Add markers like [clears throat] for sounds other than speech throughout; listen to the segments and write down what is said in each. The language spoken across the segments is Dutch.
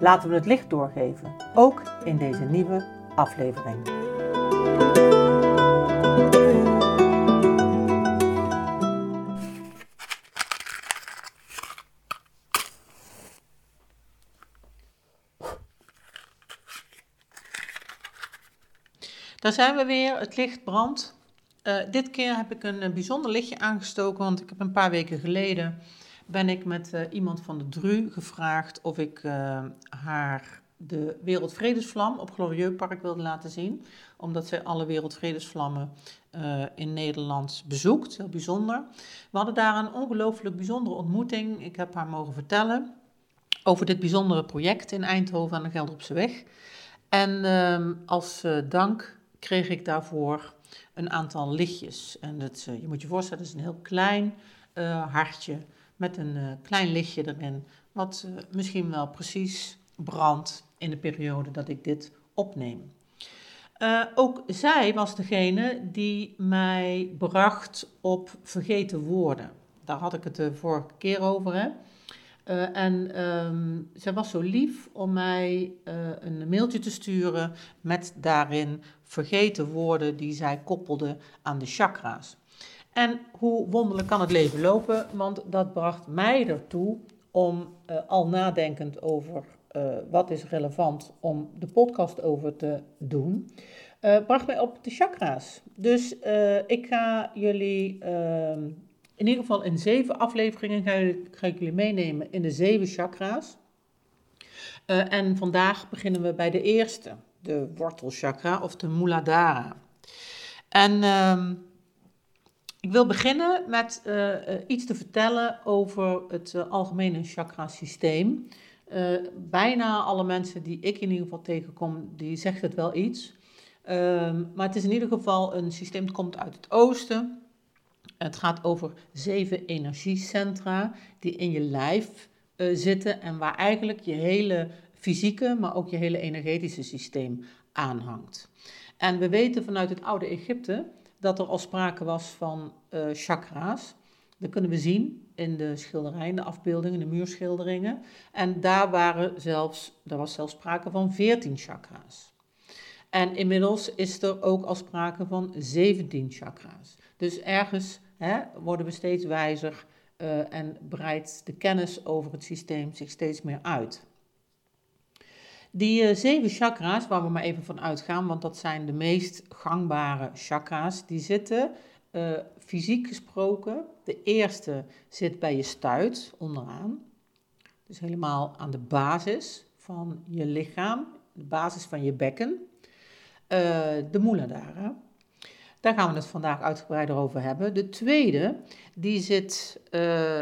Laten we het licht doorgeven, ook in deze nieuwe aflevering. Daar zijn we weer, het licht brandt. Uh, dit keer heb ik een, bijzonder lichtje aangestoken, want ik heb een paar weken geleden ben ik met uh, iemand van de DRU gevraagd of ik uh, haar de Wereldvredesvlam op Glorieux Park wilde laten zien. Omdat zij alle Wereldvredesvlammen in Nederland bezoekt, heel bijzonder. We hadden daar een ongelooflijk bijzondere ontmoeting. Ik heb haar mogen vertellen over dit bijzondere project in Eindhoven aan de Gelderopse Weg. En ehm, als dank kreeg ik daarvoor een aantal lichtjes. En eh, je moet je voorstellen, het is een heel klein hartje met een uh, klein lichtje erin, wat misschien wel precies brandt in de periode dat ik dit opneem. ook zij was degene die mij bracht op vergeten woorden. Daar had ik het de vorige keer over. Hè? En um, zij was zo lief om mij een mailtje te sturen met daarin vergeten woorden die zij koppelde aan de chakra's. En hoe wonderlijk kan het leven lopen, want dat bracht mij ertoe om uh, al nadenkend over wat is relevant om de podcast over te doen, bracht mij op de chakra's. Dus ik ga jullie ehm, in ieder geval in zeven afleveringen ga ik, ga ik jullie meenemen in de zeven chakra's. Uh, en vandaag beginnen we bij de eerste, de wortelchakra of de Muladhara. En uh, ik wil beginnen met uh, iets te vertellen over het algemene chakra-systeem. bijna alle mensen die ik in ieder geval tegenkom, die zegt het wel iets. Ehm, maar het is in ieder geval een systeem dat komt uit het oosten. Het gaat over zeven energiecentra die in je lijf uh, zitten en waar eigenlijk je hele fysieke, maar ook je hele energetische systeem aanhangt. En we weten vanuit het oude Egypte dat er al sprake was van uh, chakra's. Dat kunnen we zien in de schilderijen, de afbeeldingen, de muurschilderingen. En daar, waren zelfs, daar was zelfs sprake van 14 chakra's. En inmiddels is er ook al sprake van 17 chakra's. Dus ergens hè, worden we steeds wijzer uh, en breidt de kennis over het systeem zich steeds meer uit. Die uh, zeven chakra's, waar we maar even van uitgaan, want dat zijn de meest gangbare chakra's, die zitten uh, fysiek gesproken. De eerste zit bij je stuit, onderaan. Dus helemaal aan de basis van je lichaam, de basis van je bekken. de Muladhara. Daar gaan we het vandaag uitgebreider over hebben. De tweede, die zit. Uh,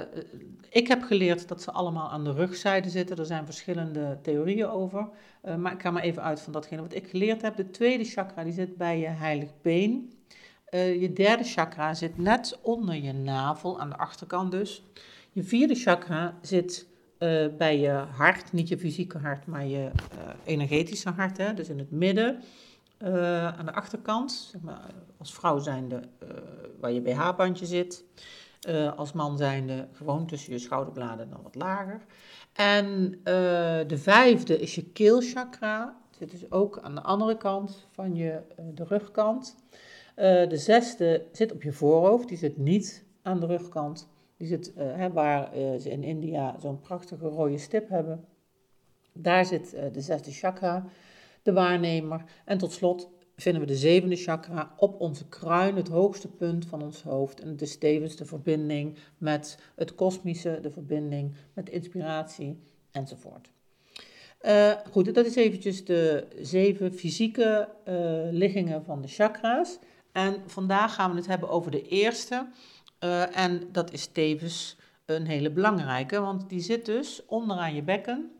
ik heb geleerd dat ze allemaal aan de rugzijde zitten. Er zijn verschillende theorieën over. Uh, maar ik ga maar even uit van datgene wat ik geleerd heb. De tweede chakra die zit bij je heilig been. Uh, je derde chakra zit net onder je navel, aan de achterkant dus. Je vierde chakra zit bij je hart, niet je fysieke hart, maar je energetische hart, hè, dus in het midden. Aan de achterkant, zeg maar, als vrouw zijnde waar je BH-bandje zit. Uh, als man zijnde gewoon tussen je schouderbladen dan wat lager. En de vijfde is je keelchakra. Zit dus ook aan de andere kant van je, de rugkant. de zesde zit op je voorhoofd. Die zit niet aan de rugkant. Die zit hè, waar ze in India zo'n prachtige rode stip hebben. Daar zit de zesde chakra de waarnemer. En tot slot vinden we de zevende chakra op onze kruin, het hoogste punt van ons hoofd. En het is tevens de verbinding met het kosmische, de verbinding met inspiratie enzovoort. Uh, goed, dat is eventjes de zeven fysieke uh, liggingen van de chakra's. En vandaag gaan we het hebben over de eerste. Uh, en dat is tevens een hele belangrijke, want die zit dus onderaan je bekken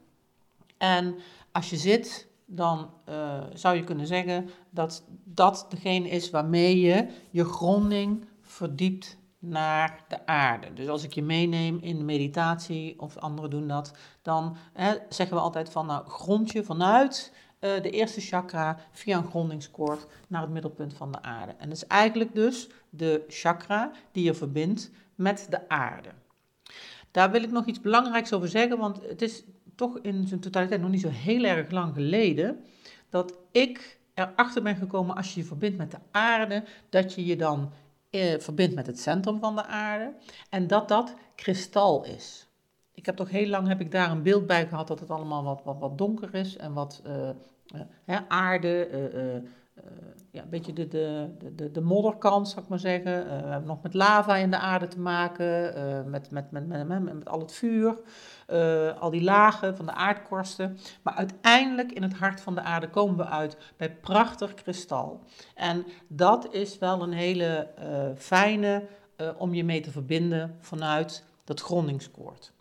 En als je zit, dan uh, zou je kunnen zeggen dat dat degene is waarmee je je gronding verdiept naar de aarde. Dus als ik je meeneem in meditatie, of anderen doen dat, dan hè, zeggen we altijd van nou grond je vanuit uh, de eerste chakra via een grondingskoord naar het middelpunt van de aarde. En dat is eigenlijk dus de chakra die je verbindt met de aarde. Daar wil ik nog iets belangrijks over zeggen, want het is toch in zijn totaliteit nog niet zo heel erg lang geleden dat ik erachter ben gekomen als je je verbindt met de aarde, dat je je dan eh, verbindt met het centrum van de aarde en dat dat kristal is. Ik heb toch heel lang heb ik daar een beeld bij gehad dat het allemaal wat, wat, wat donker is en wat uh, uh, aarde, ja, een beetje de, de, de, de modderkant, zou ik maar zeggen. we hebben nog met lava in de aarde te maken, met, met, met, met, met, al het vuur. Al die lagen van de aardkorsten. Maar uiteindelijk in het hart van de aarde komen we uit bij prachtig kristal. En dat is wel een hele fijne om je mee te verbinden vanuit dat grondingskoord.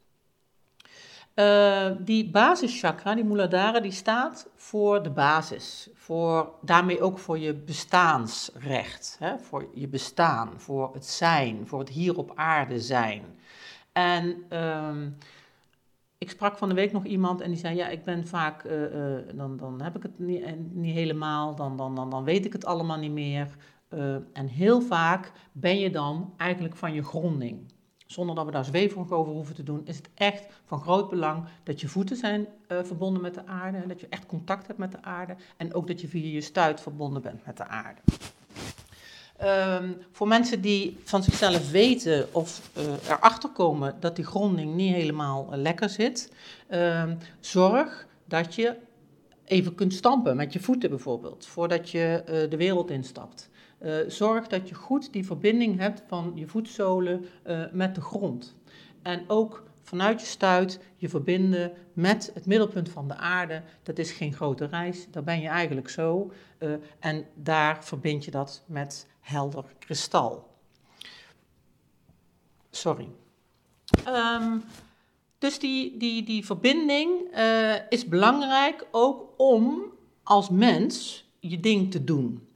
Die basischakra, die Muladhara, die staat voor de basis. Voor, daarmee ook voor je bestaansrecht. Hè? Voor je bestaan, voor het zijn, voor het hier op aarde zijn. En uh, ik sprak van de week nog iemand en die zei: Ja, ik ben vaak, uh, uh, dan, dan heb ik het niet, eh, niet helemaal, dan, dan, dan, dan weet ik het allemaal niet meer. Uh, en heel vaak ben je dan eigenlijk van je gronding. Zonder dat we daar zweverig over hoeven te doen, is het echt van groot belang dat je voeten zijn verbonden met de aarde. Dat je echt contact hebt met de aarde. En ook dat je via je stuit verbonden bent met de aarde. Um, voor mensen die van zichzelf weten of uh, erachter komen dat die gronding niet helemaal uh, lekker zit, um, zorg dat je even kunt stampen met je voeten bijvoorbeeld, voordat je de wereld instapt. Zorg dat je goed die verbinding hebt van je voetzolen met de grond. En ook vanuit je stuit je verbinden met het middelpunt van de aarde. Dat is geen grote reis, daar ben je eigenlijk zo. Uh, en daar verbind je dat met helder kristal. Sorry. Um, dus die, die, die verbinding is belangrijk ook om als mens je ding te doen.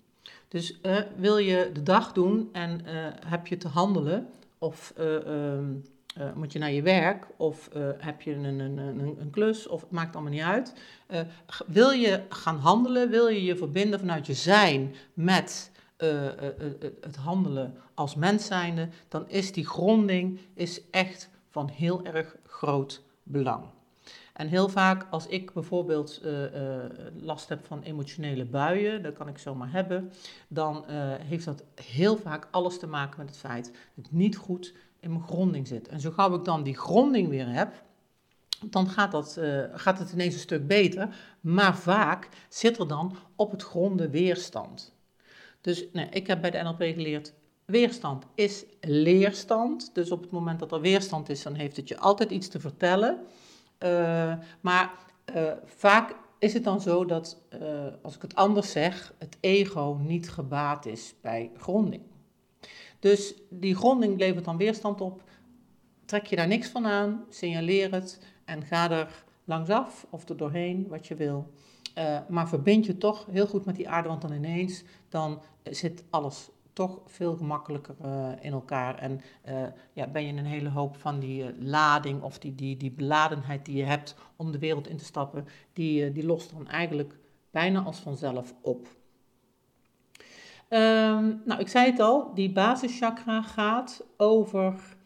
Dus uh, wil je de dag doen en heb je te handelen? Of um, uh, moet je naar je werk? Of heb je een, een, een, een, klus? Of het maakt allemaal niet uit. Wil je gaan handelen, wil je je verbinden vanuit je zijn met het handelen als mens zijnde, dan is die gronding is echt van heel erg groot belang. En heel vaak als ik bijvoorbeeld last heb van emotionele buien, dat kan ik zomaar hebben, dan heeft dat heel vaak alles te maken met het feit dat ik niet goed in mijn gronding zit. En zo gauw ik dan die gronding weer heb, dan gaat, dat, gaat het ineens een stuk beter. Maar vaak zit er dan op het gronden weerstand. Dus nee, ik heb bij de NLP geleerd, weerstand is leerstand. Dus op het moment dat er weerstand is, dan heeft het je altijd iets te vertellen. Uh, maar uh, vaak is het dan zo dat, als ik het anders zeg, het ego niet gebaat is bij gronding. Dus die gronding levert dan weerstand op. Trek je daar niks van aan, signaleer het en ga er langsaf of er doorheen wat je wil. Maar verbind je toch heel goed met die aarde, want dan ineens dan zit alles toch veel gemakkelijker uh, in elkaar. En uh, ja, ben je een hele hoop van die lading of die, die, die beladenheid die je hebt om de wereld in te stappen, die, die lost dan eigenlijk bijna als vanzelf op. Um, nou, ik zei het al, die basischakra gaat over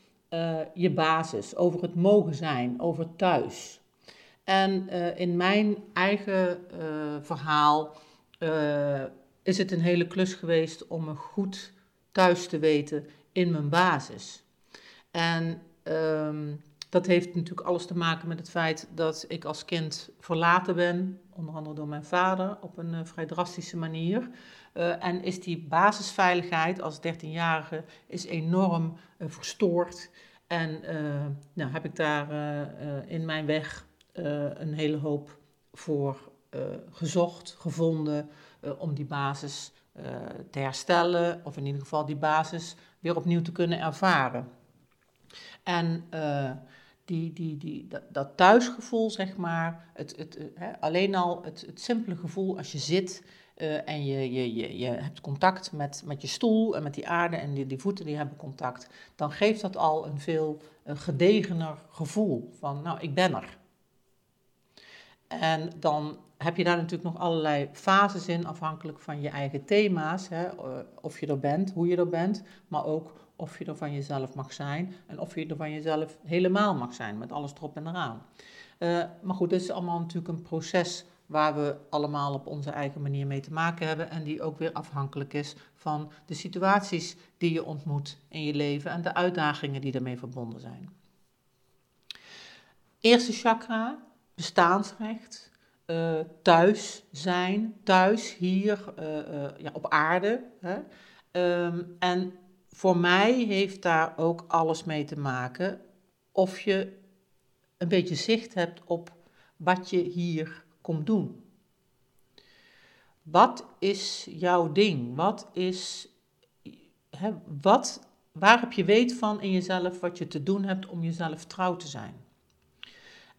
je basis, over het mogen zijn, over thuis. En in mijn eigen verhaal is het een hele klus geweest om me goed thuis te weten in mijn basis. En um, dat heeft natuurlijk alles te maken met het feit dat ik als kind verlaten ben, onder andere door mijn vader, op een vrij drastische manier. Uh, en is die basisveiligheid als 13-jarige is enorm uh, verstoord. En nou, heb ik daar in mijn weg een hele hoop voor gezocht, gevonden, om die basis te herstellen. Of in ieder geval die basis weer opnieuw te kunnen ervaren. En die, die, die, dat, thuisgevoel, zeg maar, het, het, hè, alleen al het, het simpele gevoel als je zit en je, je, je, je hebt contact met, met je stoel en met die aarde en die, die voeten die hebben contact, dan geeft dat al een veel uh, gedegener gevoel van, nou, ik ben er. En dan heb je daar natuurlijk nog allerlei fases in, afhankelijk van je eigen thema's. Hè? Eh, of je er bent, hoe je er bent, maar ook of je er van jezelf mag zijn en of je er van jezelf helemaal mag zijn, met alles erop en eraan. Uh, maar goed, dit is allemaal natuurlijk een proces waar we allemaal op onze eigen manier mee te maken hebben en die ook weer afhankelijk is van de situaties die je ontmoet in je leven en de uitdagingen die daarmee verbonden zijn. Eerste chakra, bestaansrecht, uh, thuis zijn, thuis hier uh, uh, ja, op aarde. Hè? Um, en voor mij heeft daar ook alles mee te maken of je een beetje zicht hebt op wat je hier komt doen. Wat is jouw ding? Wat is, hè, wat, waar heb je weet van in jezelf wat je te doen hebt om jezelf trouw te zijn?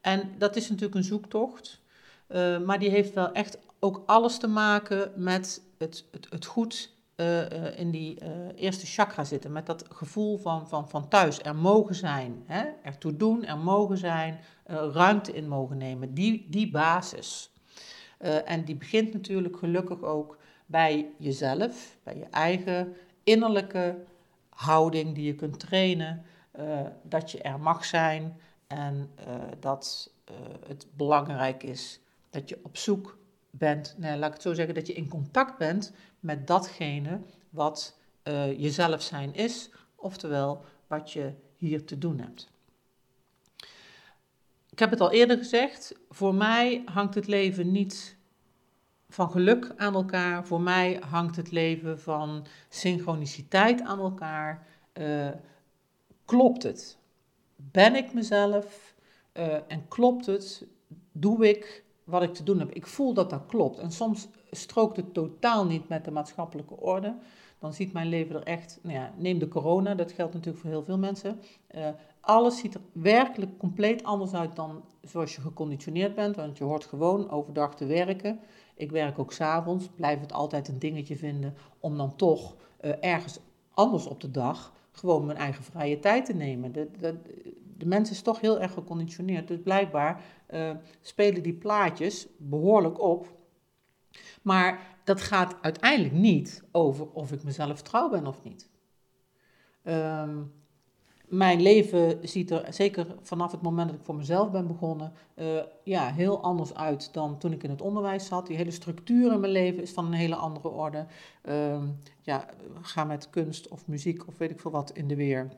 En dat is natuurlijk een zoektocht, uh, maar die heeft wel echt ook alles te maken met het, het, het goed uh, uh, in die eerste chakra zitten. Met dat gevoel van, van, van thuis, er mogen zijn, hè? ertoe doen, er mogen zijn, ruimte in mogen nemen. Die, die basis. en die begint natuurlijk gelukkig ook bij jezelf, bij je eigen innerlijke houding die je kunt trainen. dat je er mag zijn, en dat het belangrijk is dat je op zoek bent, nee, laat ik het zo zeggen, dat je in contact bent met datgene wat uh, jezelf zijn is, oftewel wat je hier te doen hebt. Ik heb het al eerder gezegd, voor mij hangt het leven niet van geluk aan elkaar, voor mij hangt het leven van synchroniciteit aan elkaar. klopt het? ben ik mezelf uh, en klopt het? Doe ik wat ik te doen heb? Ik voel dat dat klopt. En soms strookt het totaal niet met de maatschappelijke orde. Dan ziet mijn leven er echt, nou ja, neem de corona, dat geldt natuurlijk voor heel veel mensen. Uh, alles ziet er werkelijk compleet anders uit dan zoals je geconditioneerd bent, want je hoort gewoon overdag te werken. Ik werk ook s'avonds, blijf het altijd een dingetje vinden om dan toch uh, ergens anders op de dag gewoon mijn eigen vrije tijd te nemen. De, de, de mens is toch heel erg geconditioneerd. Dus blijkbaar uh, spelen die plaatjes behoorlijk op. Maar dat gaat uiteindelijk niet over of ik mezelf trouw ben of niet. Um, mijn leven ziet er, zeker vanaf het moment dat ik voor mezelf ben begonnen, uh, ja, heel anders uit dan toen ik in het onderwijs zat. Die hele structuur in mijn leven is van een hele andere orde. Uh, ja, ga met kunst of muziek of weet ik veel wat in de weer.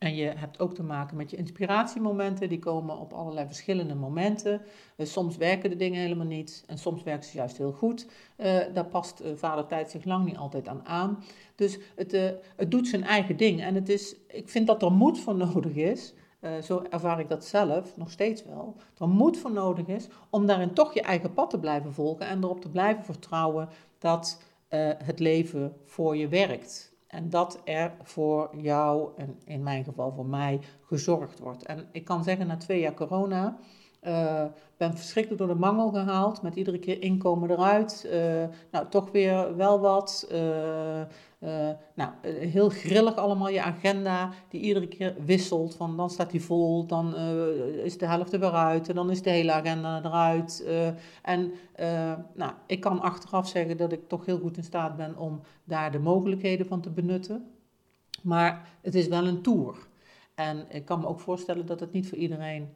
En je hebt ook te maken met je inspiratiemomenten, die komen op allerlei verschillende momenten. Uh, soms werken de dingen helemaal niet en soms werken ze juist heel goed. Uh, daar past uh, vader tijd zich lang niet altijd aan aan. Dus het, het doet zijn eigen ding. En het is, ik vind dat er moed voor nodig is. zo ervaar ik dat zelf nog steeds wel. Dat er moed voor nodig is om daarin toch je eigen pad te blijven volgen en erop te blijven vertrouwen dat het leven voor je werkt. En dat er voor jou, en in mijn geval voor mij, gezorgd wordt. En ik kan zeggen, na twee jaar corona, uh, ben verschrikkelijk door de mangel gehaald, met iedere keer inkomen eruit. Uh, nou, toch weer wel wat. Uh, nou, heel grillig allemaal je agenda, die iedere keer wisselt. Van dan staat die vol, dan is de helft er weer uit en dan is de hele agenda eruit. en nou, ik kan achteraf zeggen dat ik toch heel goed in staat ben om daar de mogelijkheden van te benutten. Maar het is wel een tour. En ik kan me ook voorstellen dat het niet voor iedereen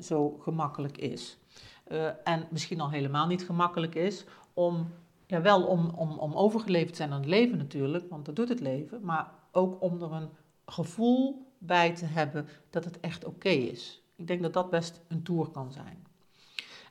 zo gemakkelijk is. En misschien al helemaal niet gemakkelijk is om, ja wel om, om, om overgeleverd te zijn aan het leven natuurlijk, want dat doet het leven, maar ook om er een gevoel bij te hebben dat het echt oké is. Ik denk dat dat best een tour kan zijn.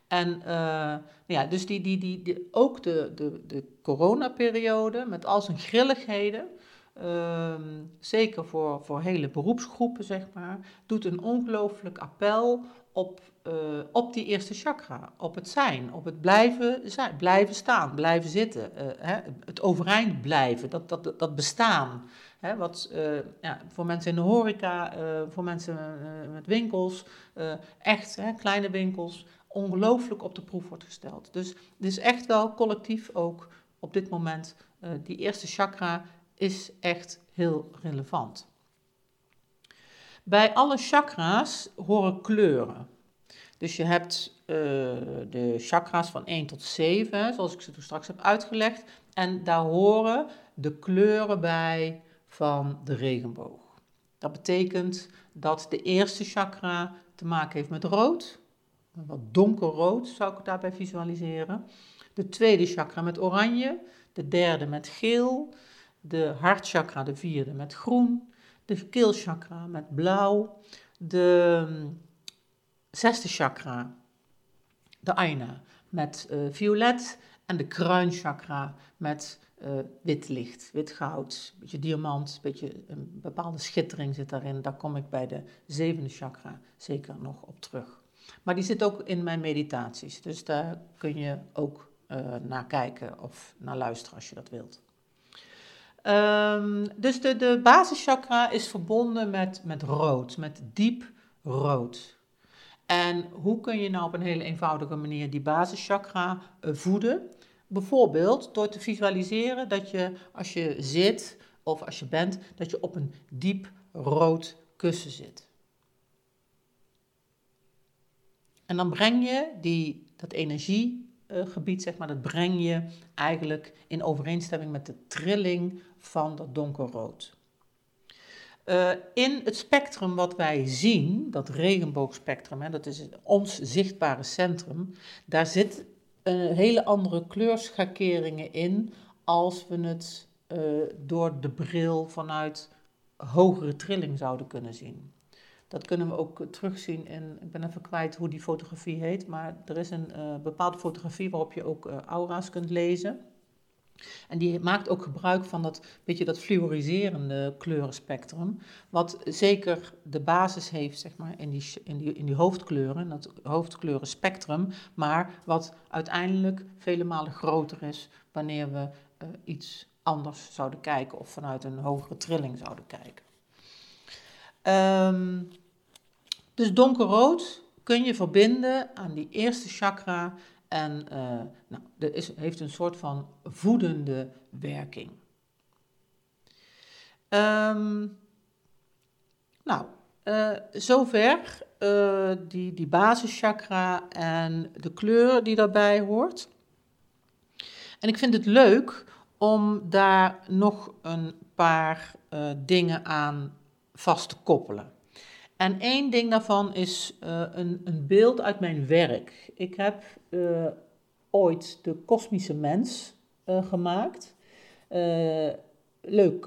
En uh, ja, dus die, die, die, die, ook de, de, de coronaperiode met al zijn grilligheden, Ehm, zeker voor, voor hele beroepsgroepen, zeg maar, doet een ongelooflijk appel op, uh, op die eerste chakra, op het zijn, op het blijven, zijn, blijven staan, blijven zitten, uh, hè, het overeind blijven, dat, dat, dat bestaan. Hè, wat ja, voor mensen in de horeca, voor mensen met winkels, echt hè, kleine winkels, ongelooflijk op de proef wordt gesteld. Dus het is echt wel collectief ook op dit moment, die eerste chakra is echt heel relevant. Bij alle chakra's horen kleuren. Dus je hebt uh, de chakra's van 1 tot 7, zoals ik ze toen straks heb uitgelegd. En daar horen de kleuren bij van de regenboog. Dat betekent dat de eerste chakra te maken heeft met rood. Wat donkerrood zou ik daarbij visualiseren. De tweede chakra met oranje. De derde met geel. De hartchakra, de vierde, met groen de keelchakra met blauw, de zesde chakra, de aina, met uh, violet en de kruinchakra met uh, wit licht, wit goud, een beetje diamant, een beetje een bepaalde schittering zit daarin. Daar kom ik bij de zevende chakra zeker nog op terug. Maar die zit ook in mijn meditaties, dus daar kun je ook uh, naar kijken of naar luisteren als je dat wilt. Um, dus de, de basischakra is verbonden met, met rood, met diep rood. En hoe kun je nou op een hele eenvoudige manier die basischakra uh, voeden? Bijvoorbeeld door te visualiseren dat je als je zit of als je bent, dat je op een diep rood kussen zit. En dan breng je die, dat energie eh, zeg maar, dat breng je eigenlijk in overeenstemming met de trilling van dat donkerrood. Uh, in het spectrum wat wij zien, dat regenboogspectrum, hè, dat is ons zichtbare centrum, daar zit een hele andere kleurschakeringen in als we het uh, door de bril vanuit hogere trilling zouden kunnen zien. Dat kunnen we ook terugzien in, ik ben even kwijt hoe die fotografie heet, maar er is een uh, bepaalde fotografie waarop je ook aura's kunt lezen. En die maakt ook gebruik van dat, beetje dat fluoriserende kleurenspectrum, wat zeker de basis heeft zeg maar, in, die, in, die, in die hoofdkleuren, dat hoofdkleurenspectrum, maar wat uiteindelijk vele malen groter is wanneer we uh, iets anders zouden kijken of vanuit een hogere trilling zouden kijken. Um, dus donkerrood kun je verbinden aan die eerste chakra en uh, nou, dat is, heeft een soort van voedende werking. Um, nou, uh, zover uh, die, die basischakra en de kleur die daarbij hoort. En ik vind het leuk om daar nog een paar dingen aan vast te koppelen. En één ding daarvan is uh, een, een, beeld uit mijn werk. Ik heb uh, ooit de kosmische mens uh, gemaakt. leuk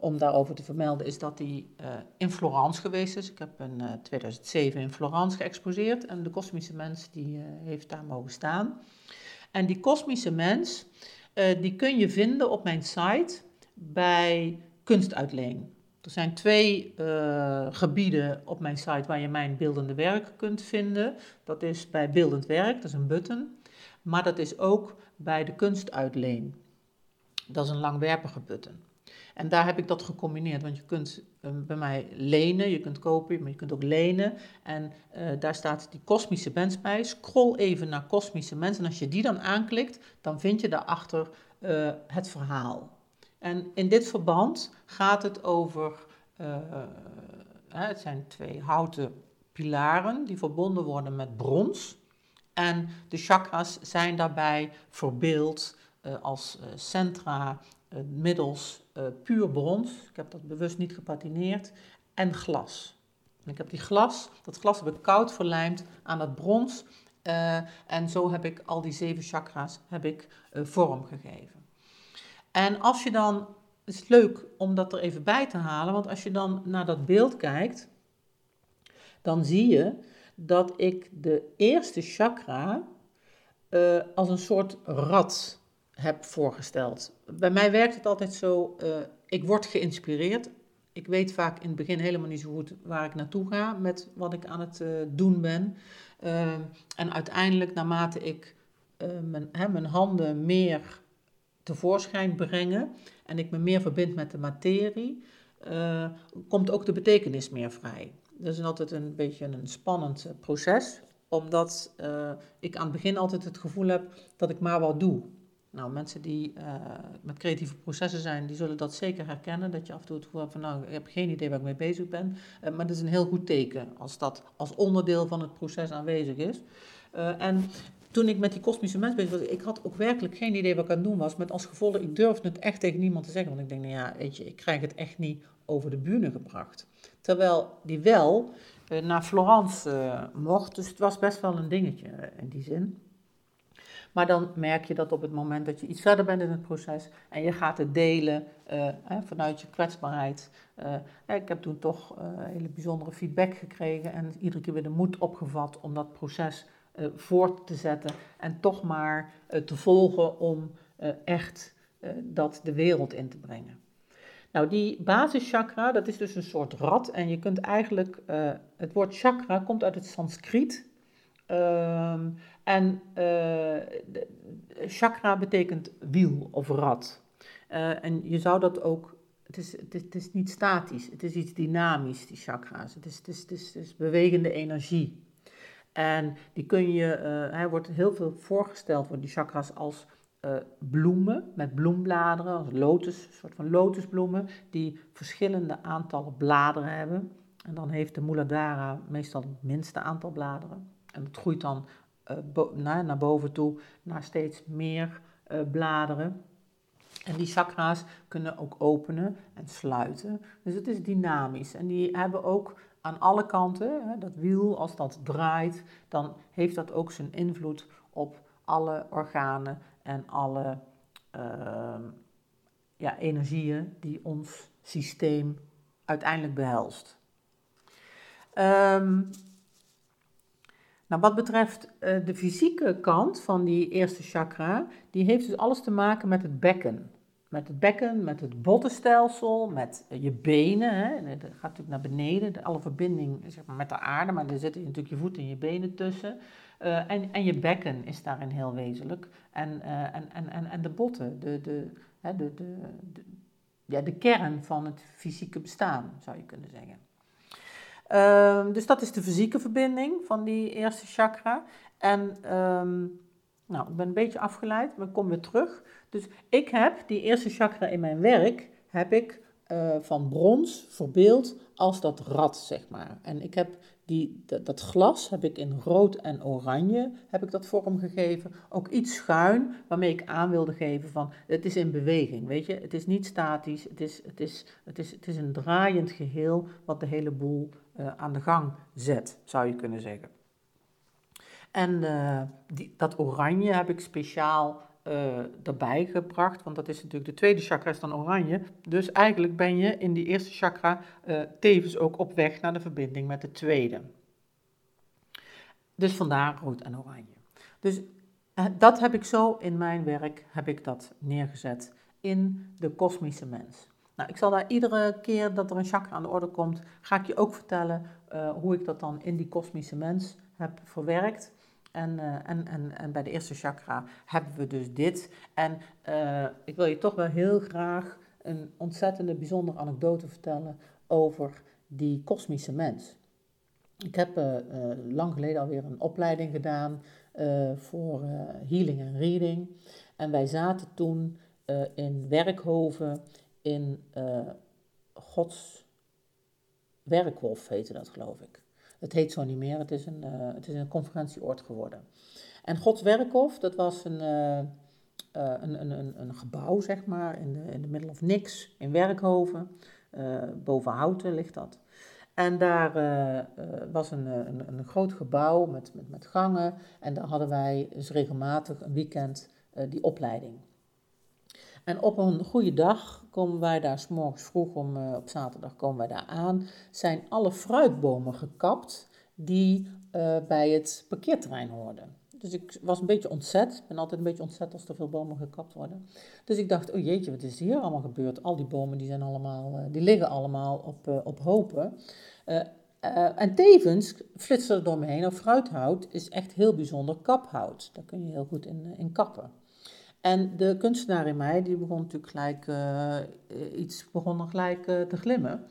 om daarover te vermelden is dat die in Florence geweest is. Ik heb in 2007 in Florence geëxposeerd en de kosmische mens die heeft daar mogen staan. En die kosmische mens, die kun je vinden op mijn site bij Kunstuitleen. Er zijn twee uh, gebieden op mijn site waar je mijn beeldende werk kunt vinden. Dat is bij beeldend werk, dat is een button. Maar dat is ook bij de kunstuitleen. Dat is een langwerpige button. En daar heb ik dat gecombineerd, want je kunt uh, bij mij lenen, je kunt kopen, maar je kunt ook lenen. En uh, daar staat die kosmische mens bij. Scroll even naar kosmische mens en als je die dan aanklikt, dan vind je daarachter het verhaal. En in dit verband gaat het over, uh, het zijn twee houten pilaren die verbonden worden met brons. En de chakras zijn daarbij verbeeld uh, als uh, centra middels puur brons. Ik heb dat bewust niet gepatineerd. En glas. En ik heb die glas, dat glas heb ik koud verlijmd aan het brons. en zo heb ik al die zeven chakras heb ik, vorm gegeven. En als je dan, het is leuk om dat er even bij te halen, want als je dan naar dat beeld kijkt, dan zie je dat ik de eerste chakra uh, als een soort rad heb voorgesteld. Bij mij werkt het altijd zo, uh, ik word geïnspireerd. Ik weet vaak in het begin helemaal niet zo goed waar ik naartoe ga met wat ik aan het uh, doen ben. en uiteindelijk, naarmate ik mijn, hè, mijn handen meer tevoorschijn brengen en ik me meer verbind met de materie, uh, komt ook de betekenis meer vrij. Dat is altijd een beetje een spannend proces, omdat uh, ik aan het begin altijd het gevoel heb dat ik maar wat doe. Nou, mensen die met creatieve processen zijn, die zullen dat zeker herkennen. Dat je af en toe het gevoel hebt van, nou, ik heb geen idee waar ik mee bezig ben. Maar dat is een heel goed teken als dat als onderdeel van het proces aanwezig is. En toen ik met die kosmische mens bezig was, ik had ook werkelijk geen idee wat ik aan het doen was. Met als gevolg, ik durfde het echt tegen niemand te zeggen. Want ik denk, nou ja, weet je, ik krijg het echt niet over de bühne gebracht. Terwijl die wel naar Florence mocht. Dus het was best wel een dingetje in die zin. Maar dan merk je dat op het moment dat je iets verder bent in het proces en je gaat het delen hè, vanuit je kwetsbaarheid. Ik heb toen toch uh, hele bijzondere feedback gekregen en iedere keer weer de moed opgevat om dat proces voort te zetten en toch maar te volgen om echt dat de wereld in te brengen. Nou, die basischakra, dat is dus een soort rad en je kunt eigenlijk, het woord chakra komt uit het Sanskriet. Ehm, en chakra betekent wiel of rad. En je zou dat ook, het is, het, is, niet statisch, het is iets dynamisch, die chakra's. Het is, het is bewegende energie. En die kun je, hij wordt heel veel voorgesteld, voor die chakras, als bloemen met bloembladeren, als lotus, een soort van lotusbloemen, die verschillende aantallen bladeren hebben. En dan heeft de Muladhara meestal het minste aantal bladeren. En het groeit dan uh, naar, naar boven toe naar steeds meer bladeren. En die chakra's kunnen ook openen en sluiten. Dus het is dynamisch. En die hebben ook aan alle kanten, dat wiel, als dat draait, dan heeft dat ook zijn invloed op alle organen en alle uh, ja, energieën die ons systeem uiteindelijk behelst. Um, nou, wat betreft uh, de fysieke kant van die eerste chakra, die heeft dus alles te maken met het bekken. Met het bekken, met het bottenstelsel, met uh, je benen. Hè. Dat gaat natuurlijk naar beneden, de, alle verbinding zeg maar, met de aarde, maar er zitten natuurlijk je voeten en je benen tussen. Uh, en, en je bekken is daarin heel wezenlijk. En, en, en, en, en de botten, de, de, hè, de, de, ja, de kern van het fysieke bestaan, zou je kunnen zeggen. Um, dus dat is de fysieke verbinding van die eerste chakra. En um, nou, ik ben een beetje afgeleid, maar ik kom weer terug. Dus ik heb die eerste chakra in mijn werk, heb ik uh, van brons verbeeld als dat rad, zeg maar. En ik heb die, dat, glas heb ik in rood en oranje, heb ik dat vorm gegeven. Ook iets schuin, waarmee ik aan wilde geven van, het is in beweging, weet je. Het is niet statisch, het is, het is, het is, het is een draaiend geheel wat de hele boel uh, aan de gang zet, zou je kunnen zeggen. En uh, die, dat oranje heb ik speciaal uh, erbij gebracht, want dat is natuurlijk de tweede chakra is dan oranje. Dus eigenlijk ben je in die eerste chakra uh, tevens ook op weg naar de verbinding met de tweede. Dus vandaar rood en oranje. Dus dat heb ik zo in mijn werk heb ik dat neergezet in de kosmische mens. Nou, ik zal daar iedere keer dat er een chakra aan de orde komt, ga ik je ook vertellen hoe ik dat dan in die kosmische mens heb verwerkt. En, uh, en, en, en bij de eerste chakra hebben we dus dit. En uh, ik wil je toch wel heel graag een ontzettende bijzondere anekdote vertellen over die kosmische mens. Ik heb uh, lang geleden alweer een opleiding gedaan voor healing en reading. En wij zaten toen in Werkhoven in Gods Werkhof, heette dat geloof ik. Het heet zo niet meer, het is een, uh, het is een conferentieoord geworden. En Gods Werkhof, dat was een, uh, een, een, een, een, gebouw, zeg maar, in de, in de middle of niks, in Werkhoven. boven Houten ligt dat. En daar was een, een, een, groot gebouw met, met, met gangen. En daar hadden wij dus regelmatig een weekend die opleiding. En op een goede dag komen wij daar, s morgens vroeg om, uh, op zaterdag komen wij daar aan, zijn alle fruitbomen gekapt die uh, bij het parkeerterrein hoorden. Dus ik was een beetje ontzet. Ik ben altijd een beetje ontzet als er veel bomen gekapt worden. Dus ik dacht, oh jeetje, wat is hier allemaal gebeurd? Al die bomen die zijn allemaal, uh, die liggen allemaal op, op hopen. en tevens flitste er door me heen, of fruithout is echt heel bijzonder kaphout. Daar kun je heel goed in, in kappen. En de kunstenaar in mij, die begon natuurlijk gelijk, uh, iets begon gelijk te glimmen.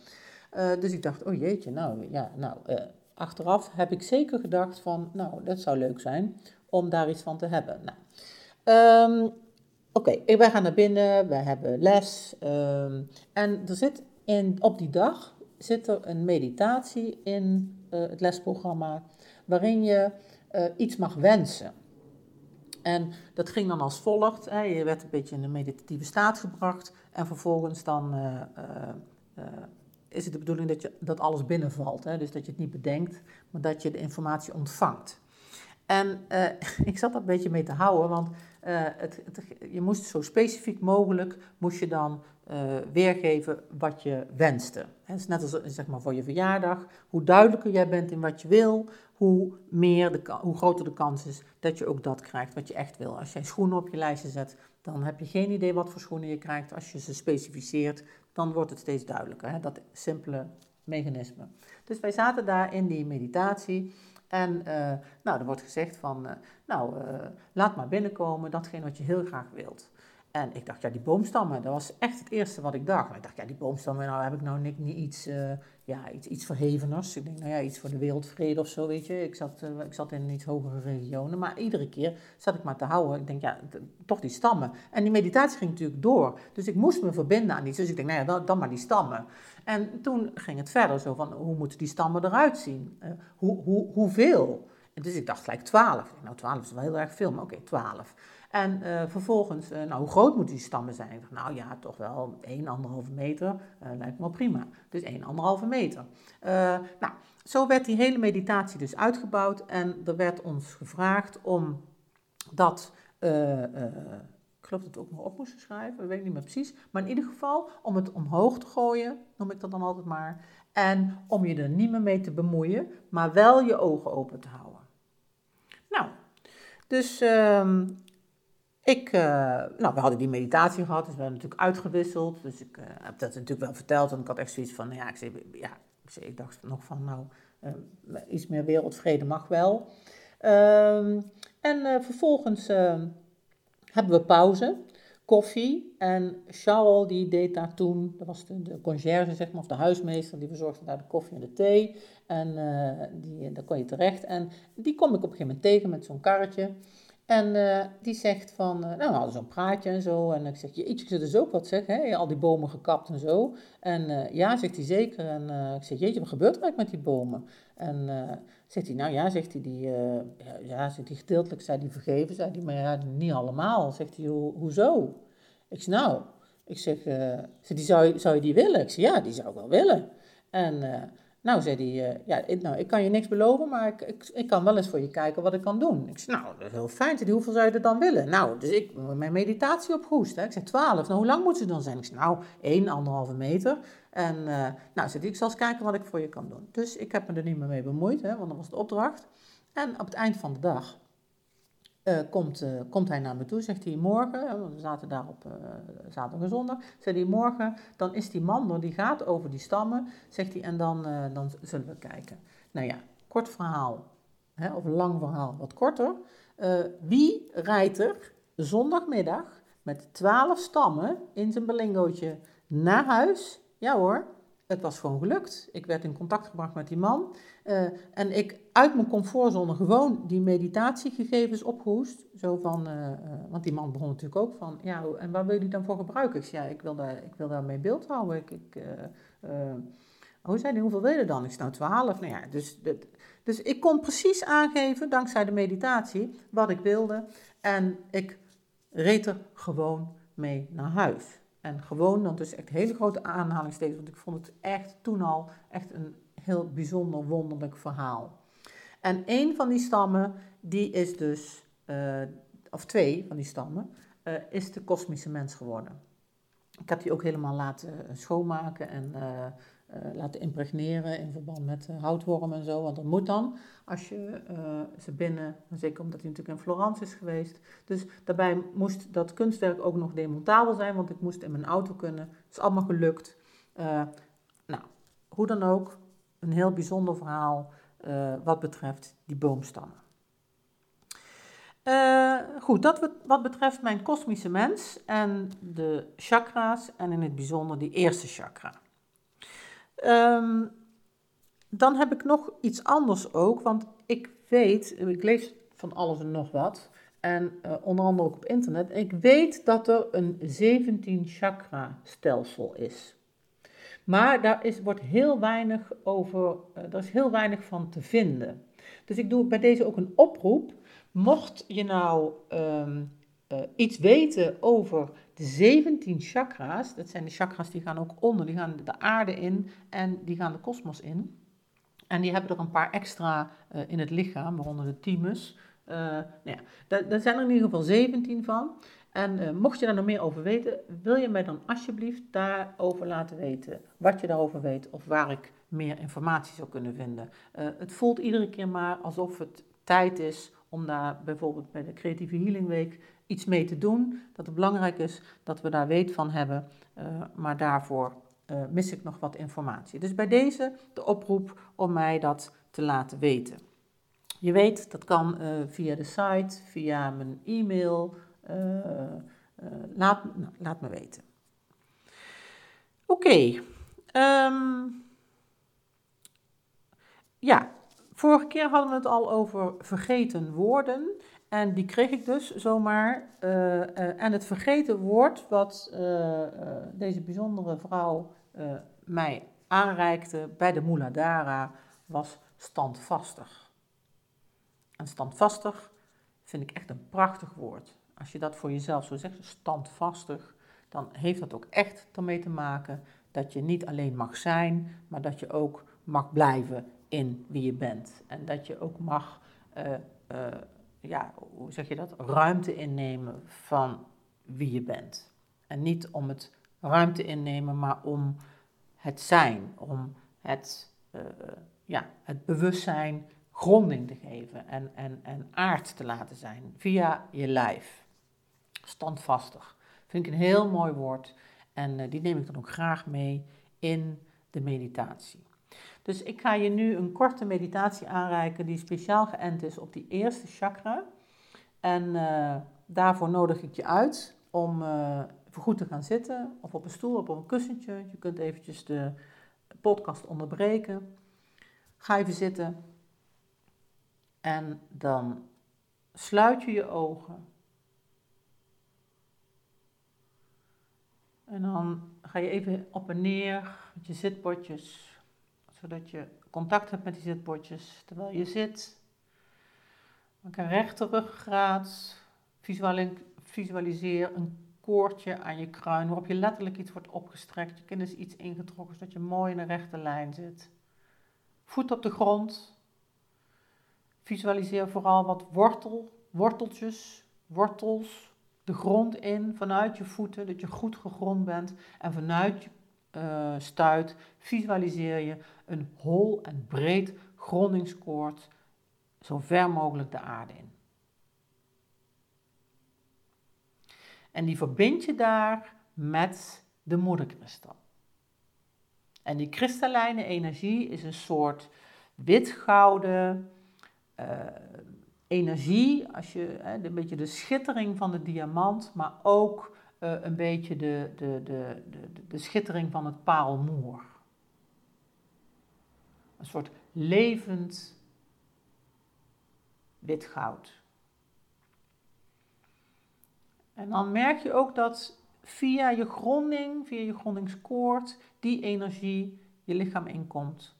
dus ik dacht, oh jeetje, nou ja, nou, achteraf heb ik zeker gedacht van, nou, dat zou leuk zijn om daar iets van te hebben. Nou, um, Oké, okay, wij gaan naar binnen, we hebben les. Ehm, en er zit in, op die dag zit er een meditatie in het lesprogramma waarin je iets mag wensen. En dat ging dan als volgt. Hè. Je werd een beetje in een meditatieve staat gebracht. En vervolgens dan uh, uh, is het de bedoeling dat, je, dat alles binnenvalt. Hè. Dus dat je het niet bedenkt, maar dat je de informatie ontvangt. En [laughs] ik zat dat een beetje mee te houden, want het, je moest zo specifiek mogelijk moest je dan weergeven wat je wenste. Het is net als zeg maar, voor je verjaardag. Hoe duidelijker jij bent in wat je wil, hoe, meer de, hoe groter de kans is dat je ook dat krijgt wat je echt wil. Als jij schoenen op je lijstje zet, dan heb je geen idee wat voor schoenen je krijgt. Als je ze specificeert, dan wordt het steeds duidelijker. Dat simpele mechanisme. Dus wij zaten daar in die meditatie. En uh, nou, er wordt gezegd van, nou, laat maar binnenkomen datgene wat je heel graag wilt. En ik dacht, ja, die boomstammen, dat was echt het eerste wat ik dacht. ik dacht, ja, die boomstammen, nou heb ik nou niet, iets, uh, ja, iets, iets verheveners. Ik denk, nou ja, iets voor de wereldvrede of zo, weet je. Ik zat, uh, ik zat in iets hogere regionen, maar iedere keer zat ik maar te houden. Ik denk, ja, toch die stammen. En die meditatie ging natuurlijk door. Dus ik moest me verbinden aan iets. Dus ik denk, nou ja, dan, dan maar die stammen. En toen ging het verder zo van, hoe moeten die stammen eruit zien? Uh, hoe, hoe, hoeveel? Dus ik dacht gelijk twaalf. Nou, twaalf is wel heel erg veel, maar oké, okay, twaalf. En uh, vervolgens, uh, nou, hoe groot moeten die stammen zijn? Nou ja, toch wel 1,5 meter, uh, lijkt me prima. Dus 1,5 meter. nou, zo werd die hele meditatie dus uitgebouwd en er werd ons gevraagd om dat, ik geloof dat we ook nog op moesten schrijven, ik weet niet meer precies, maar in ieder geval om het omhoog te gooien, noem ik dat dan altijd maar, en om je er niet meer mee te bemoeien, maar wel je ogen open te houden. Nou, dus um, ik, uh, nou, we hadden die meditatie gehad, dus we hebben natuurlijk uitgewisseld. Dus ik uh, heb dat natuurlijk wel verteld. En ik had echt zoiets van, ja, ik, ja, ik, dacht nog van, nou, uh, iets meer wereldvrede mag wel. Ehm, en vervolgens hebben we pauze, koffie. En Charles, die deed daar toen, dat was de, conciërge, zeg maar, of de huismeester, die verzorgde daar de koffie en de thee. En die, daar kon je terecht. En die kom ik op een gegeven moment tegen met zo'n karretje. En uh, die zegt van, uh, nou, we hadden zo'n praatje en zo. En ik zeg, jeetje, ik dus ook wat zeg, hè? al die bomen gekapt en zo. En uh, ja, zegt hij zeker. En ik zeg, jeetje, wat gebeurt er eigenlijk met die bomen? En zegt hij, nou ja, zegt hij, die, ja, zegt hij, gedeeltelijk zijn die vergeven. Zei hij, maar niet allemaal. Zegt hij, Ho hoezo? Ik zeg, nou, ik zeg, zeg die, zou, zou je die willen? Ik zeg, ja, die zou ik wel willen. En nou, zei hij, uh, ja, ik, nou, ik kan je niks beloven, maar ik, ik, kan wel eens voor je kijken wat ik kan doen. Ik zei, nou, dat is heel fijn. Hoeveel zou je er dan willen? Nou, dus ik mijn meditatie opgehoest. Hè. Ik zei, twaalf. Nou, hoe lang moet ze dan zijn? Ik zei, nou, één, anderhalve meter. En uh, nou, zei ik zal eens kijken wat ik voor je kan doen. Dus ik heb me er niet meer mee bemoeid, hè, want dat was de opdracht. En op het eind van de dag uh, komt, uh, komt hij naar me toe, zegt hij morgen, we zaten daar op uh, zaterdag en zondag, zegt hij morgen, dan is die man die gaat over die stammen, zegt hij, en dan, dan zullen we kijken. Nou ja, kort verhaal, hè, of lang verhaal, wat korter. wie rijdt er zondagmiddag met twaalf stammen in zijn belingootje naar huis? Ja hoor, het was gewoon gelukt. Ik werd in contact gebracht met die man. Uh, en ik uit mijn comfortzone gewoon die meditatiegegevens opgehoest. Zo van, uh, uh, want die man begon natuurlijk ook van, ja, en waar wil je die dan voor gebruiken? Ik zei, ja, ik wil, daar, ik wil daarmee beeld houden. Ik, ik, hoe zei hij, hoeveel wil je dan? Ik zei, nou, twaalf. Nou ja, dus, dus ik kon precies aangeven, dankzij de meditatie, wat ik wilde. En ik reed er gewoon mee naar huis. En gewoon dan dus echt hele grote aanhalingstekens, want ik vond het echt toen al echt een heel bijzonder wonderlijk verhaal. En één van die stammen, die is dus, uh, of twee van die stammen, uh, is de kosmische mens geworden. Ik heb die ook helemaal laten eh, schoonmaken en uh, laten impregneren in verband met uh, houtwormen en zo. Want dat moet dan als je uh, ze binnen, zeker omdat hij natuurlijk in Florence is geweest. Dus daarbij moest dat kunstwerk ook nog demontabel zijn, want ik moest in mijn auto kunnen. Het is allemaal gelukt. nou, hoe dan ook, een heel bijzonder verhaal wat betreft die boomstammen. Goed, dat wat betreft mijn kosmische mens en de chakra's en in het bijzonder die eerste chakra. Um, dan heb ik nog iets anders ook, want ik weet, ik lees van alles en nog wat, en uh, onder andere ook op internet, ik weet dat er een 17 chakra stelsel is. Maar daar is, wordt heel weinig over, uh, er is heel weinig van te vinden. Dus ik doe bij deze ook een oproep. Mocht je nou um, uh, iets weten over de 17 chakra's, dat zijn de chakra's die gaan ook onder, die gaan de aarde in en die gaan de kosmos in. En die hebben er een paar extra uh, in het lichaam, waaronder de thymus. Uh, nou ja, daar, zijn er in ieder geval 17 van. En uh, mocht je daar nog meer over weten, wil je mij dan alsjeblieft daarover laten weten. Wat je daarover weet of waar ik meer informatie zou kunnen vinden. het voelt iedere keer maar alsof het tijd is om daar bijvoorbeeld bij de Creatieve Healing Week iets mee te doen. Dat het belangrijk is dat we daar weet van hebben, maar daarvoor uh, mis ik nog wat informatie. Dus bij deze de oproep om mij dat te laten weten. Je weet, dat kan uh, via de site, via mijn e-mail. Laat, nou, laat me weten. Oké. Um, ja, vorige keer hadden we het al over vergeten woorden. En die kreeg ik dus zomaar. en het vergeten woord wat deze bijzondere vrouw mij aanreikte bij de Muladhara was standvastig. En standvastig vind ik echt een prachtig woord. Als je dat voor jezelf zo zegt, standvastig, dan heeft dat ook echt ermee te maken dat je niet alleen mag zijn, maar dat je ook mag blijven in wie je bent. En dat je ook mag, ja, hoe zeg je dat, ruimte innemen van wie je bent. En niet om het ruimte innemen, maar om het zijn, om het, uh, ja, het bewustzijn gronding te geven en, en, en aard te laten zijn via je lijf. Standvastig. Vind ik een heel mooi woord en uh, die neem ik dan ook graag mee in de meditatie. Dus ik ga je nu een korte meditatie aanreiken die speciaal geënt is op die eerste chakra. En uh, daarvoor nodig ik je uit om uh, goed te gaan zitten, of op een stoel, of op een kussentje. Je kunt eventjes de podcast onderbreken. Ga even zitten. En dan sluit je je ogen. En dan ga je even op en neer met je zitbordjes, zodat je contact hebt met die zitbordjes terwijl je zit. Maak een rechte ruggraat. Visualiseer een koordje aan je kruin, waarop je letterlijk iets wordt opgestrekt. Je kin is iets ingetrokken, zodat je mooi in een rechte lijn zit. Voet op de grond. Visualiseer vooral wat wortel, worteltjes, wortels, de grond in, vanuit je voeten, dat je goed gegrond bent. En vanuit je uh, stuit visualiseer je een hol en breed grondingskoord, zo ver mogelijk de aarde in. En die verbind je daar met de moederkristal. En die kristallijne energie is een soort witgouden uh, energie, als je, een beetje de schittering van de diamant, maar ook uh, een beetje de, de, de, de, de schittering van het parelmoer. Een soort levend wit goud. En dan merk je ook dat via je gronding, via je grondingskoord, die energie je lichaam inkomt.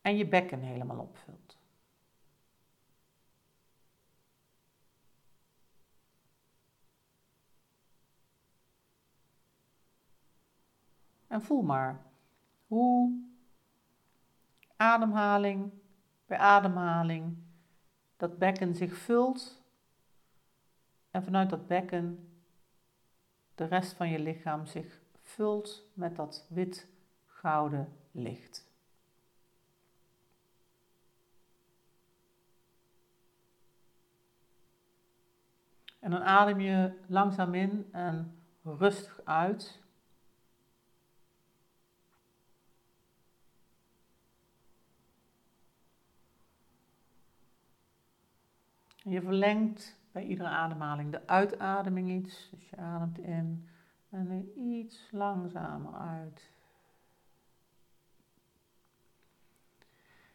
En je bekken helemaal opvult. En voel maar hoe ademhaling bij ademhaling dat bekken zich vult en vanuit dat bekken de rest van je lichaam zich vult met dat wit gouden licht. En dan adem je langzaam in en rustig uit. Je verlengt bij iedere ademhaling de uitademing iets. Dus je ademt in en nu iets langzamer uit.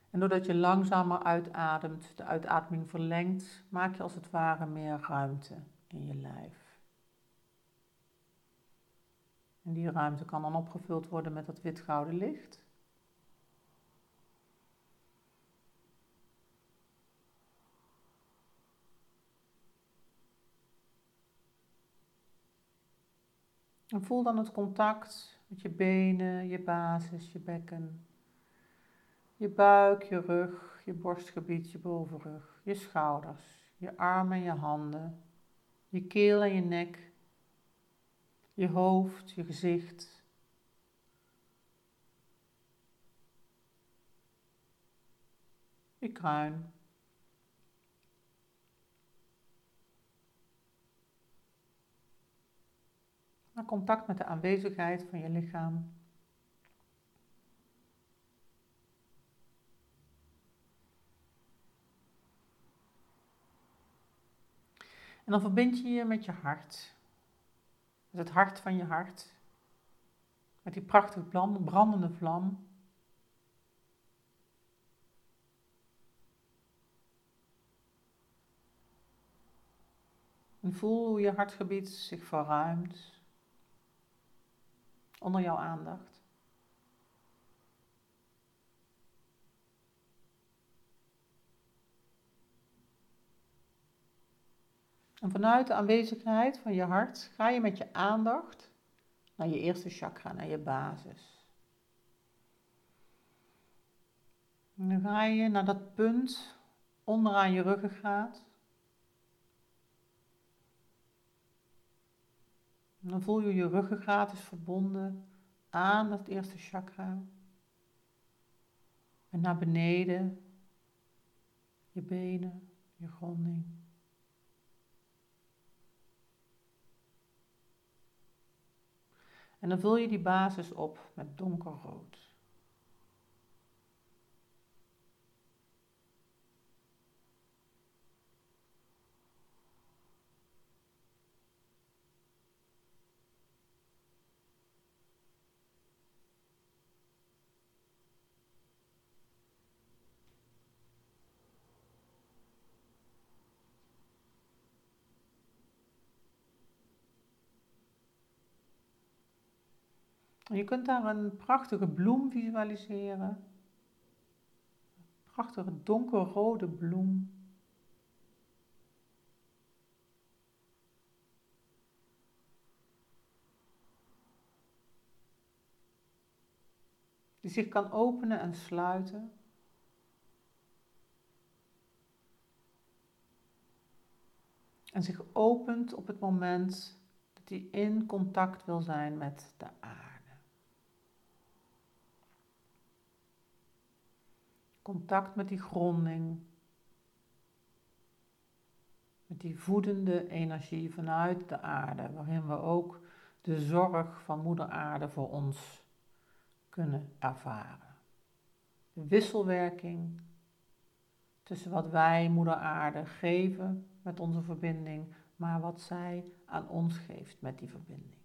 En doordat je langzamer uitademt, de uitademing verlengt, maak je als het ware meer ruimte in je lijf. En die ruimte kan dan opgevuld worden met dat wit-gouden licht. En voel dan het contact met je benen, je basis, je bekken. Je buik, je rug, je borstgebied, je bovenrug, je schouders, je armen en je handen, je keel en je nek, je hoofd, je gezicht. Je kruin. Maak contact met de aanwezigheid van je lichaam. En dan verbind je je met je hart. Met het hart van je hart. Met die prachtige brandende vlam. En voel hoe je hartgebied zich verruimt onder jouw aandacht. En vanuit de aanwezigheid van je hart ga je met je aandacht naar je eerste chakra, naar je basis. En dan ga je naar dat punt onderaan je ruggengraat. Dan voel je je ruggengraat is verbonden aan het eerste chakra. En naar beneden, je benen, je gronding. En dan vul je die basis op met donkerrood. Je kunt daar een prachtige bloem visualiseren. Een prachtige donkerrode bloem. Die zich kan openen en sluiten. En zich opent op het moment dat hij in contact wil zijn met de aarde. Contact met die gronding. Met die voedende energie vanuit de aarde, waarin we ook de zorg van Moeder Aarde voor ons kunnen ervaren. De wisselwerking tussen wat wij Moeder Aarde geven met onze verbinding, maar wat zij aan ons geeft met die verbinding.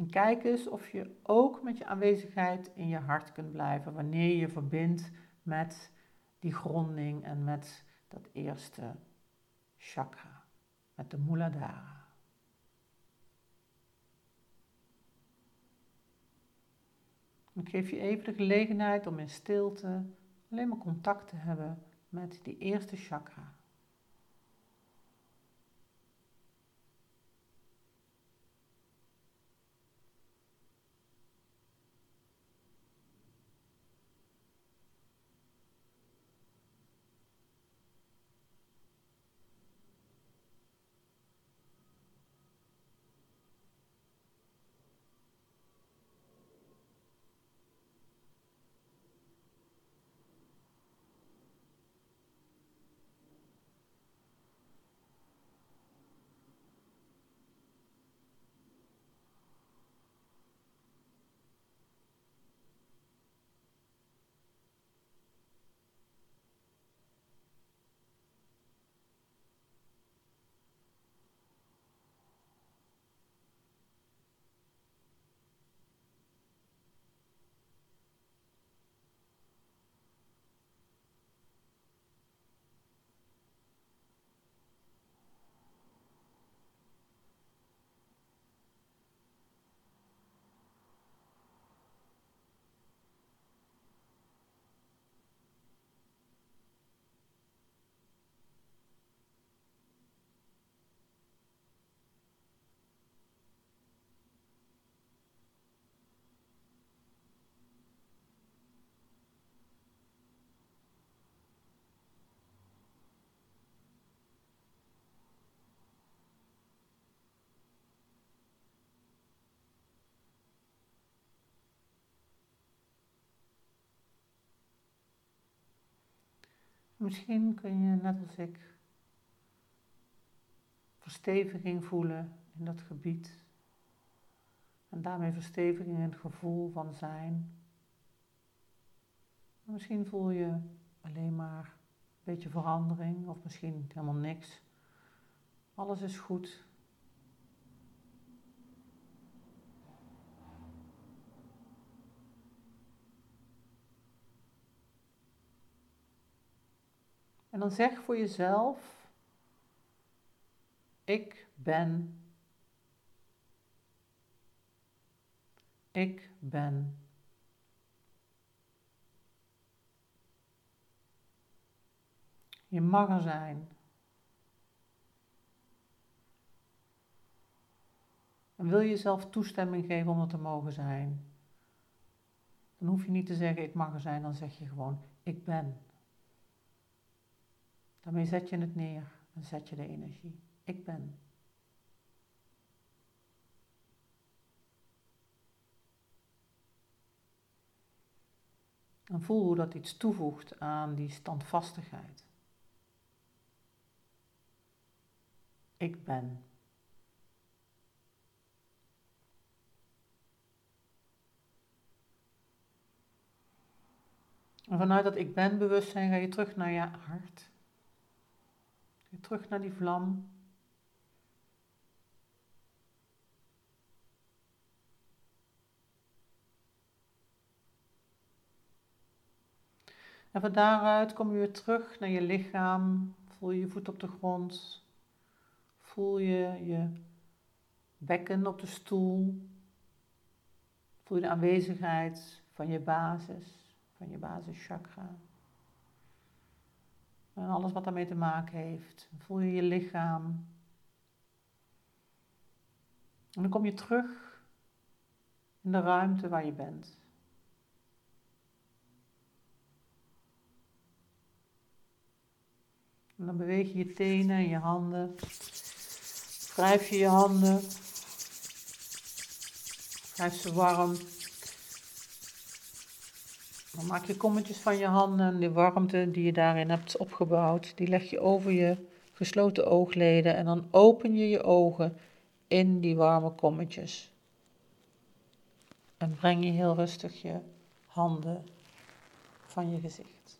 En kijk eens of je ook met je aanwezigheid in je hart kunt blijven wanneer je verbindt met die gronding en met dat eerste chakra, met de Muladhara. Ik geef je even de gelegenheid om in stilte alleen maar contact te hebben met die eerste chakra. Misschien kun je, net als ik, versteviging voelen in dat gebied. En daarmee versteviging in het gevoel van zijn. Misschien voel je alleen maar een beetje verandering of misschien helemaal niks. Alles is goed. En dan zeg voor jezelf, ik ben, ik ben. Je mag er zijn. En wil je jezelf toestemming geven om er te mogen zijn? Dan hoef je niet te zeggen ik mag er zijn, dan zeg je gewoon ik ben. Daarmee zet je het neer en zet je de energie. Ik ben. En voel hoe dat iets toevoegt aan die standvastigheid. Ik ben. En vanuit dat ik ben bewustzijn ga je terug naar je hart. Terug naar die vlam. En van daaruit kom je weer terug naar je lichaam. Voel je je voet op de grond. Voel je je bekken op de stoel. Voel je de aanwezigheid van je basis, van je basischakra. En alles wat daarmee te maken heeft. Voel je je lichaam. En dan kom je terug in de ruimte waar je bent. En dan beweeg je je tenen en je handen. Wrijf je je handen. Wrijf ze warm. Dan maak je kommetjes van je handen en de warmte die je daarin hebt opgebouwd, die leg je over je gesloten oogleden en dan open je je ogen in die warme kommetjes. En breng je heel rustig je handen van je gezicht.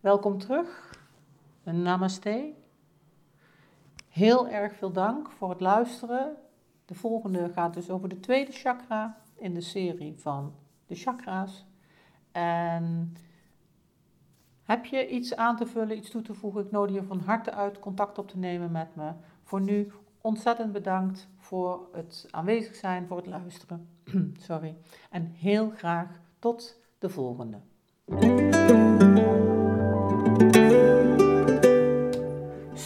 Welkom terug. Een namaste. Heel erg veel dank voor het luisteren de volgende gaat dus over de tweede chakra in de serie van de chakra's. En heb je iets aan te vullen, iets toe te voegen? Ik nodig je van harte uit contact op te nemen met me. Voor nu ontzettend bedankt voor het aanwezig zijn, voor het luisteren. [clears throat] Sorry. En heel graag tot de volgende.